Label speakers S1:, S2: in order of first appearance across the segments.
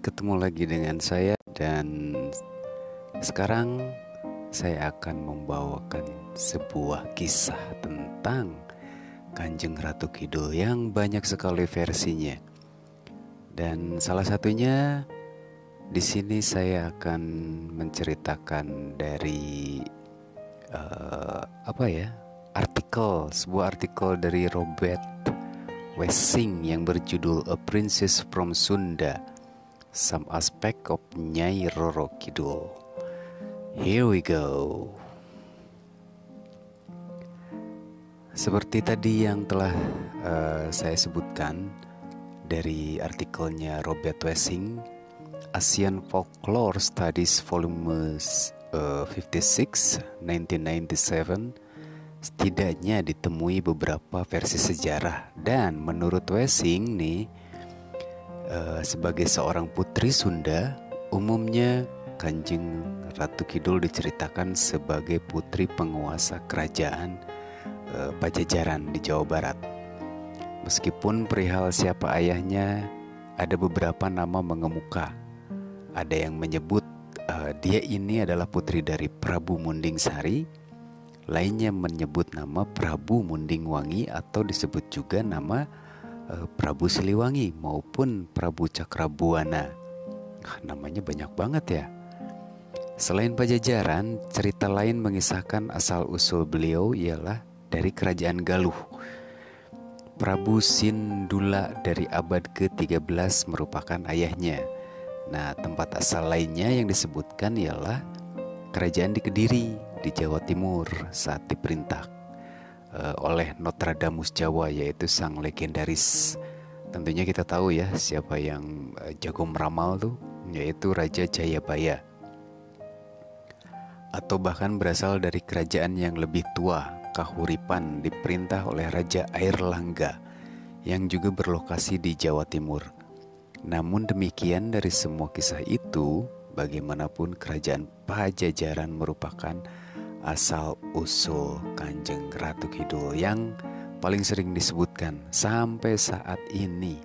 S1: ketemu lagi dengan saya dan sekarang saya akan membawakan sebuah kisah tentang Kanjeng Ratu Kidul yang banyak sekali versinya. Dan salah satunya di sini saya akan menceritakan dari uh, apa ya? artikel, sebuah artikel dari Robert Wessing yang berjudul A Princess from Sunda some aspect of Nyai Roro Kidul. Here we go. Seperti tadi yang telah uh, saya sebutkan dari artikelnya Robert Wessing, Asian Folklore Studies Volume uh, 56 1997 setidaknya ditemui beberapa versi sejarah dan menurut Wessing nih uh, sebagai seorang putri Sunda, umumnya Kanjeng Ratu Kidul diceritakan sebagai putri penguasa kerajaan uh, Pajajaran di Jawa Barat. Meskipun perihal siapa ayahnya, ada beberapa nama mengemuka. Ada yang menyebut uh, dia ini adalah putri dari Prabu Munding Sari, lainnya menyebut nama Prabu Munding Wangi atau disebut juga nama Prabu Siliwangi maupun Prabu Cakrabuana. Nah, namanya banyak banget ya. Selain Pajajaran, cerita lain mengisahkan asal-usul beliau ialah dari kerajaan Galuh. Prabu Sindula dari abad ke-13 merupakan ayahnya. Nah, tempat asal lainnya yang disebutkan ialah kerajaan di Kediri di Jawa Timur saat diperintah uh, oleh Nostradamus Jawa yaitu sang legendaris. Tentunya kita tahu ya siapa yang uh, jago meramal tuh yaitu Raja Jayabaya. Atau bahkan berasal dari kerajaan yang lebih tua, Kahuripan diperintah oleh Raja Airlangga yang juga berlokasi di Jawa Timur. Namun demikian dari semua kisah itu, bagaimanapun kerajaan Pajajaran merupakan asal usul Kanjeng Ratu Kidul yang paling sering disebutkan sampai saat ini.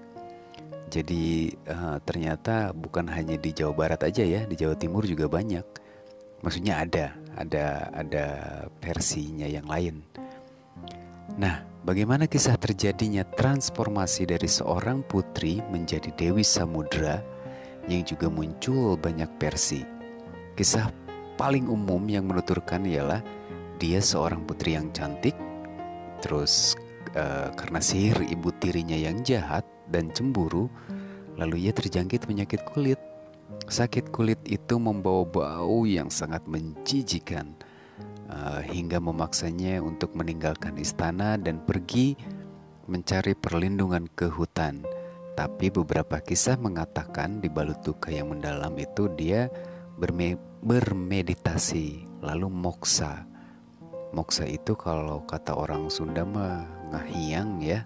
S1: Jadi uh, ternyata bukan hanya di Jawa Barat aja ya, di Jawa Timur juga banyak. Maksudnya ada, ada ada versinya yang lain. Nah, bagaimana kisah terjadinya transformasi dari seorang putri menjadi Dewi Samudra yang juga muncul banyak versi. Kisah paling umum yang menuturkan ialah dia seorang putri yang cantik, terus uh, karena sihir ibu tirinya yang jahat dan cemburu, lalu ia terjangkit penyakit kulit. Sakit kulit itu membawa bau yang sangat menjijikan uh, hingga memaksanya untuk meninggalkan istana dan pergi mencari perlindungan ke hutan. Tapi beberapa kisah mengatakan di balut duka yang mendalam itu dia berme bermeditasi lalu moksa. Moksa itu kalau kata orang Sunda mah ngahiang ya.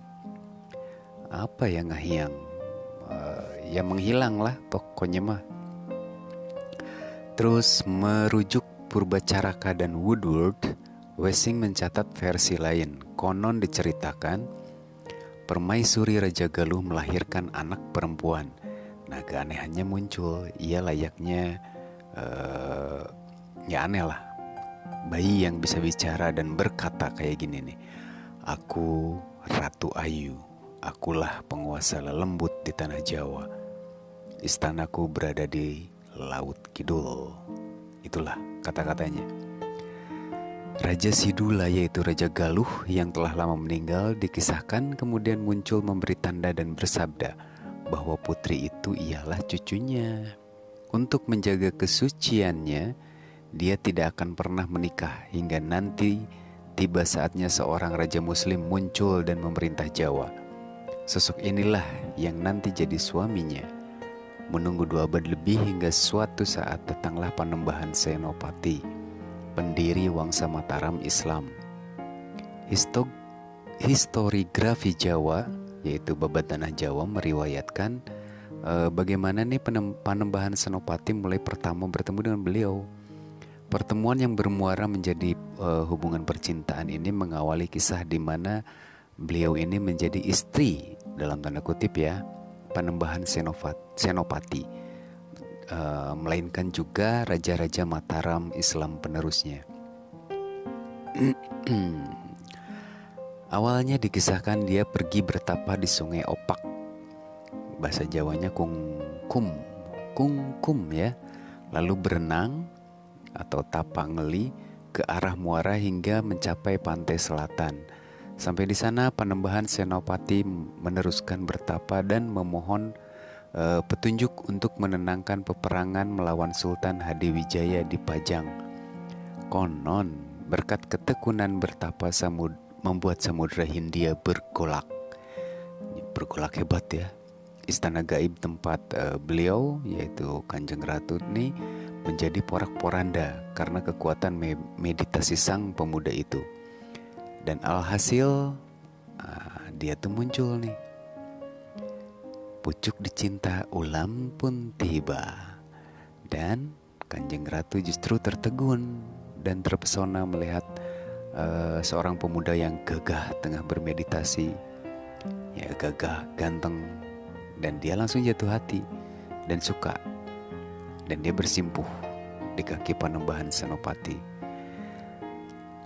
S1: Apa ya ngahiang? Uh, ya menghilang lah pokoknya mah. Terus merujuk Purbacaraka dan Woodward Wessing mencatat versi lain. Konon diceritakan Permaisuri Raja Galuh melahirkan anak perempuan. Nah keanehannya muncul. Ia layaknya uh, ya aneh lah. Bayi yang bisa bicara dan berkata kayak gini nih. Aku ratu ayu. Akulah penguasa lelembut di tanah Jawa. Istanaku berada di laut kidul. Itulah kata-katanya. Raja Sidula yaitu Raja Galuh yang telah lama meninggal dikisahkan kemudian muncul memberi tanda dan bersabda bahwa putri itu ialah cucunya. Untuk menjaga kesuciannya, dia tidak akan pernah menikah hingga nanti tiba saatnya seorang raja muslim muncul dan memerintah Jawa. Sosok inilah yang nanti jadi suaminya. Menunggu dua abad lebih hingga suatu saat datanglah Panembahan Senopati, pendiri Wangsa Mataram Islam. Histo historiografi Jawa, yaitu babat tanah Jawa meriwayatkan uh, bagaimana nih Panembahan Senopati mulai pertama bertemu dengan beliau. Pertemuan yang bermuara menjadi uh, hubungan percintaan ini mengawali kisah di mana beliau ini menjadi istri dalam tanda kutip ya Panembahan Senopati. uh, melainkan juga raja-raja Mataram Islam penerusnya. Awalnya dikisahkan dia pergi bertapa di sungai Opak. Bahasa Jawanya kung kum, kung kum ya. Lalu berenang atau tapa ngeli ke arah muara hingga mencapai pantai selatan. Sampai di sana Panembahan Senopati meneruskan bertapa dan memohon uh, petunjuk untuk menenangkan peperangan melawan Sultan Hadiwijaya di Pajang. Konon berkat ketekunan bertapa samud membuat Samudra Hindia bergolak. Bergolak hebat ya. Istana gaib tempat uh, beliau yaitu Kanjeng Ratu ini menjadi porak-poranda karena kekuatan me meditasi sang pemuda itu. Dan alhasil uh, dia tuh muncul nih. Pucuk dicinta ulam pun tiba. Dan Kanjeng Ratu justru tertegun dan terpesona melihat uh, seorang pemuda yang gagah tengah bermeditasi. Ya gagah, ganteng dan dia langsung jatuh hati dan suka. Dan dia bersimpuh di kaki panembahan Senopati.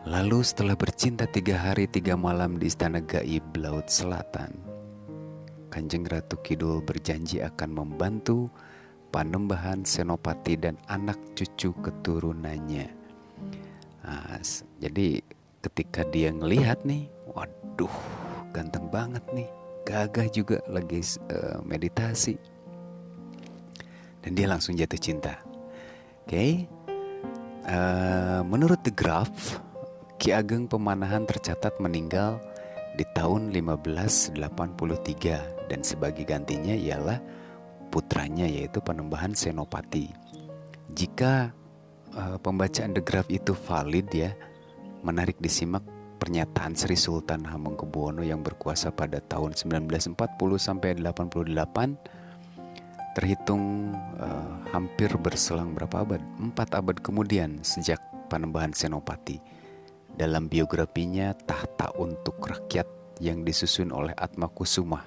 S1: Lalu setelah bercinta tiga hari tiga malam di istana gaib Laut Selatan, Kanjeng Ratu Kidul berjanji akan membantu panembahan Senopati dan anak cucu keturunannya. Nah, jadi ketika dia ngelihat nih, waduh, ganteng banget nih, gagah juga lagi uh, meditasi, dan dia langsung jatuh cinta. Oke, okay? uh, eh, menurut The Graph, Ki Ageng Pemanahan tercatat meninggal di tahun 1583 dan sebagai gantinya ialah putranya yaitu Panembahan Senopati. Jika uh, pembacaan The Graph itu valid ya, menarik disimak pernyataan Sri Sultan Hamengkubuwono yang berkuasa pada tahun 1940 sampai 88 terhitung uh, hampir berselang berapa abad? Empat abad kemudian sejak Panembahan Senopati. Dalam biografinya Tahta untuk Rakyat yang disusun oleh Atma Kusuma.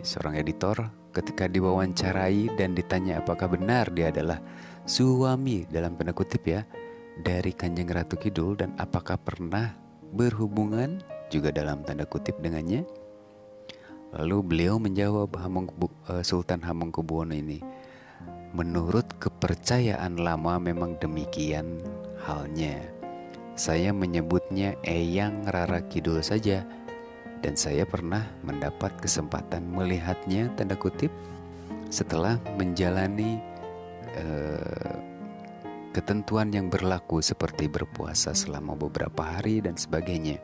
S1: Seorang editor ketika diwawancarai dan ditanya apakah benar dia adalah suami dalam tanda kutip ya dari Kanjeng Ratu Kidul dan apakah pernah berhubungan juga dalam tanda kutip dengannya? Lalu beliau menjawab eh, Sultan Hamengkubuwono ini, menurut kepercayaan lama memang demikian halnya. Saya menyebutnya Eyang Rara Kidul saja dan saya pernah mendapat kesempatan melihatnya tanda kutip setelah menjalani uh, ketentuan yang berlaku seperti berpuasa selama beberapa hari dan sebagainya.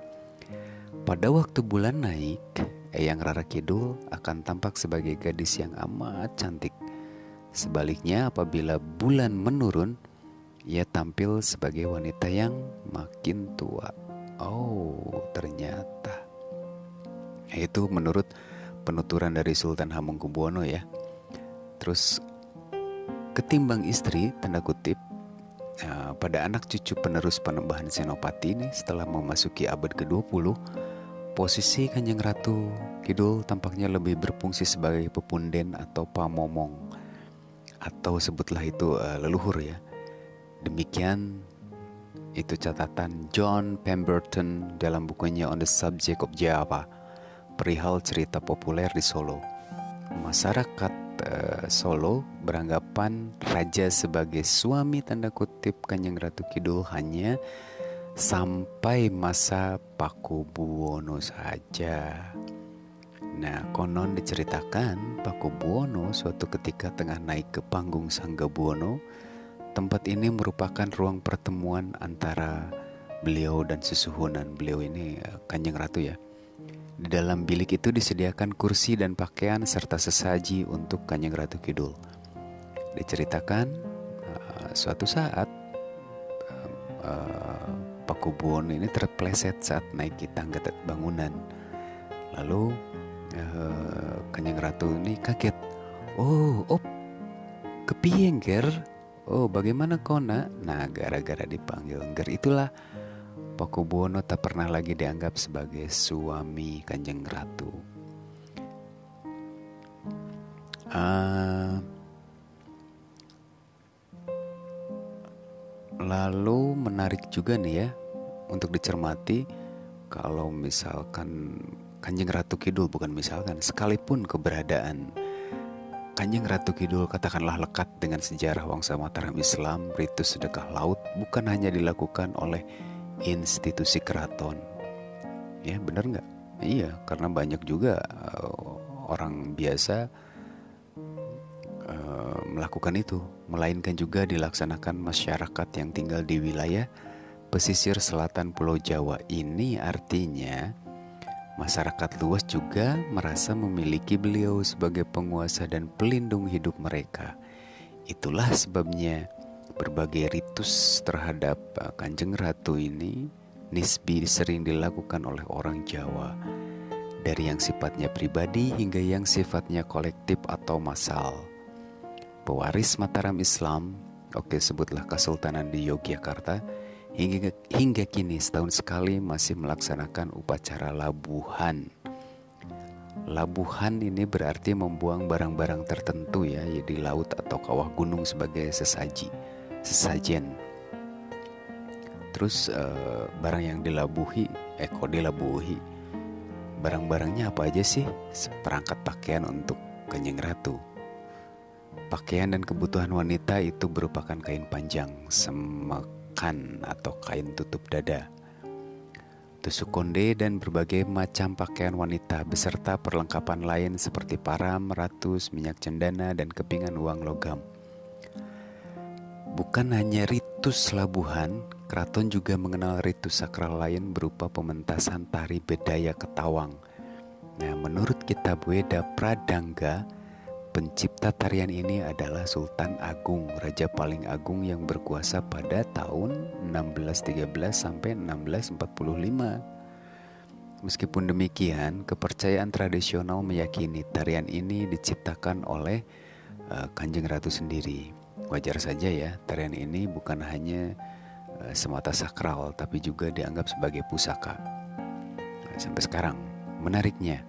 S1: Pada waktu bulan naik, Eyang Rara Kidul akan tampak sebagai gadis yang amat cantik. Sebaliknya, apabila bulan menurun, ia tampil sebagai wanita yang makin tua. Oh, ternyata itu menurut penuturan dari Sultan Hamengkubuwono ya. Terus ketimbang istri tanda kutip Nah, pada anak cucu penerus penembahan Senopati ini setelah memasuki abad ke-20, posisi Kanjeng Ratu Kidul tampaknya lebih berfungsi sebagai pepunden atau pamomong atau sebutlah itu uh, leluhur ya. Demikian itu catatan John Pemberton dalam bukunya On the Subject of Java, perihal cerita populer di Solo. Masyarakat uh, Solo beranggapan raja sebagai suami tanda kutip Kanjeng Ratu Kidul hanya sampai masa Paku Buwono saja. Nah, konon diceritakan Paku Buwono suatu ketika tengah naik ke panggung Sangga Buwono. Tempat ini merupakan ruang pertemuan antara beliau dan sesuhunan beliau ini eh, Kanjeng Ratu ya. Di dalam bilik itu disediakan kursi dan pakaian serta sesaji untuk Kanjeng Ratu Kidul. Diceritakan uh, suatu saat uh, uh, Pak Kubun ini terpleset saat naik tangga bangunan. Lalu uh, Kanjeng Ratu ini kaget. Oh, oh, kepiengger. Oh, bagaimana kau nak? Nah, gara-gara dipanggil ger itulah Pakubuwono tak pernah lagi dianggap sebagai suami Kanjeng Ratu. Uh, lalu menarik juga nih ya untuk dicermati kalau misalkan Kanjeng Ratu Kidul bukan misalkan sekalipun keberadaan Kanjeng Ratu Kidul katakanlah lekat dengan sejarah Wangsa Mataram Islam ritus sedekah laut bukan hanya dilakukan oleh institusi keraton. Ya benar nggak? Iya karena banyak juga uh, orang biasa uh, melakukan itu. Melainkan juga dilaksanakan masyarakat yang tinggal di wilayah pesisir selatan Pulau Jawa. Ini artinya masyarakat luas juga merasa memiliki beliau sebagai penguasa dan pelindung hidup mereka. Itulah sebabnya berbagai ritus terhadap uh, Kanjeng Ratu ini nisbi sering dilakukan oleh orang Jawa. Dari yang sifatnya pribadi hingga yang sifatnya kolektif atau massal. Pewaris Mataram Islam, oke sebutlah Kesultanan di Yogyakarta, hingga, hingga kini setahun sekali masih melaksanakan upacara labuhan. Labuhan ini berarti membuang barang-barang tertentu ya, ya di laut atau kawah gunung sebagai sesaji, sesajen. Terus uh, barang yang dilabuhi, eh, dilabuhi, barang-barangnya apa aja sih? Seperangkat pakaian untuk kenyang ratu Pakaian dan kebutuhan wanita itu berupakan kain panjang, semekan atau kain tutup dada, tusuk konde dan berbagai macam pakaian wanita beserta perlengkapan lain seperti param, ratus, minyak cendana, dan kepingan uang logam. Bukan hanya ritus labuhan, keraton juga mengenal ritus sakral lain berupa pementasan tari bedaya ketawang. Nah, menurut kitab Weda Pradangga, Pencipta tarian ini adalah Sultan Agung, raja paling agung yang berkuasa pada tahun 1613 sampai 1645. Meskipun demikian, kepercayaan tradisional meyakini tarian ini diciptakan oleh uh, Kanjeng Ratu sendiri. Wajar saja ya, tarian ini bukan hanya uh, semata sakral tapi juga dianggap sebagai pusaka. Nah, sampai sekarang, menariknya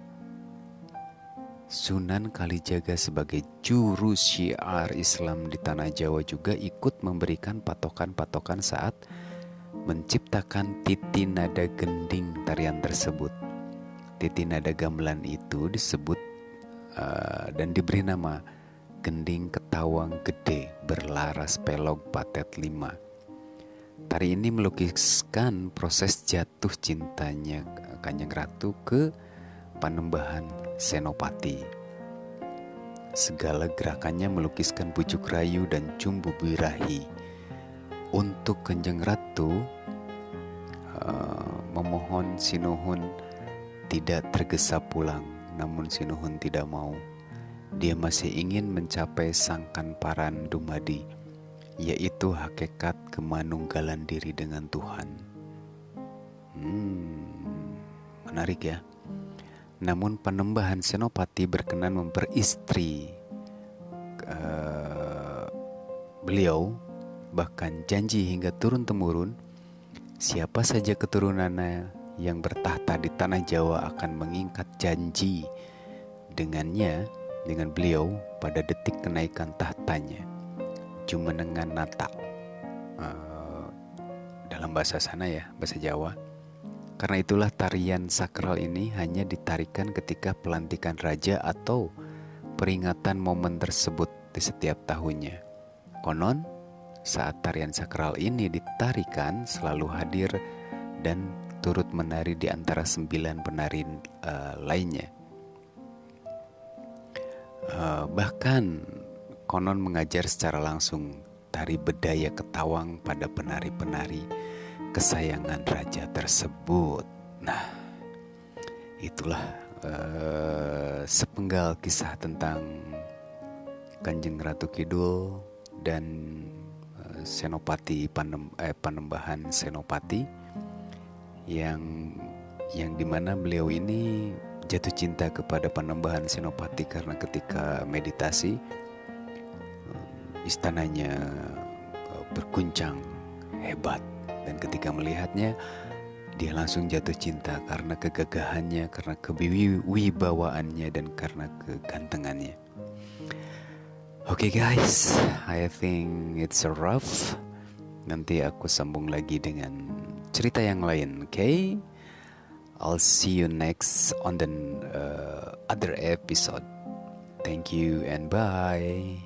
S1: Sunan Kalijaga sebagai juru syiar Islam di tanah Jawa juga ikut memberikan patokan-patokan saat menciptakan titi nada gending tarian tersebut. Titi nada gamelan itu disebut uh, dan diberi nama gending ketawang gede berlaras pelog patet lima. Tari ini melukiskan proses jatuh cintanya Kanjeng Ratu ke Panembahan Senopati. Segala gerakannya melukiskan bujuk rayu dan cumbu birahi. Untuk Kenjeng Ratu uh, memohon Sinuhun tidak tergesa pulang, namun Sinuhun tidak mau. Dia masih ingin mencapai sangkan paran dumadi, yaitu hakikat kemanunggalan diri dengan Tuhan. Hmm, menarik ya. Namun penembahan Senopati berkenan memperistri uh, beliau bahkan janji hingga turun temurun siapa saja keturunannya yang bertahta di tanah Jawa akan mengingkat janji dengannya dengan beliau pada detik kenaikan tahtanya dengan nata uh, dalam bahasa sana ya bahasa Jawa karena itulah tarian sakral ini hanya ditarikan ketika pelantikan raja atau peringatan momen tersebut di setiap tahunnya. Konon, saat tarian sakral ini ditarikan selalu hadir dan turut menari di antara sembilan penari uh, lainnya. Uh, bahkan konon mengajar secara langsung tari bedaya ketawang pada penari-penari kesayangan raja tersebut. Nah, itulah uh, sepenggal kisah tentang Kanjeng Ratu Kidul dan uh, Senopati Panem, eh, Panembahan Senopati yang yang di mana beliau ini jatuh cinta kepada Panembahan Senopati karena ketika meditasi istananya berguncang hebat dan ketika melihatnya, dia langsung jatuh cinta karena kegagahannya, karena kewibawaannya, dan karena kegantengannya. Oke okay guys, I think it's a rough Nanti aku sambung lagi dengan cerita yang lain, oke? Okay? I'll see you next on the uh, other episode. Thank you and bye.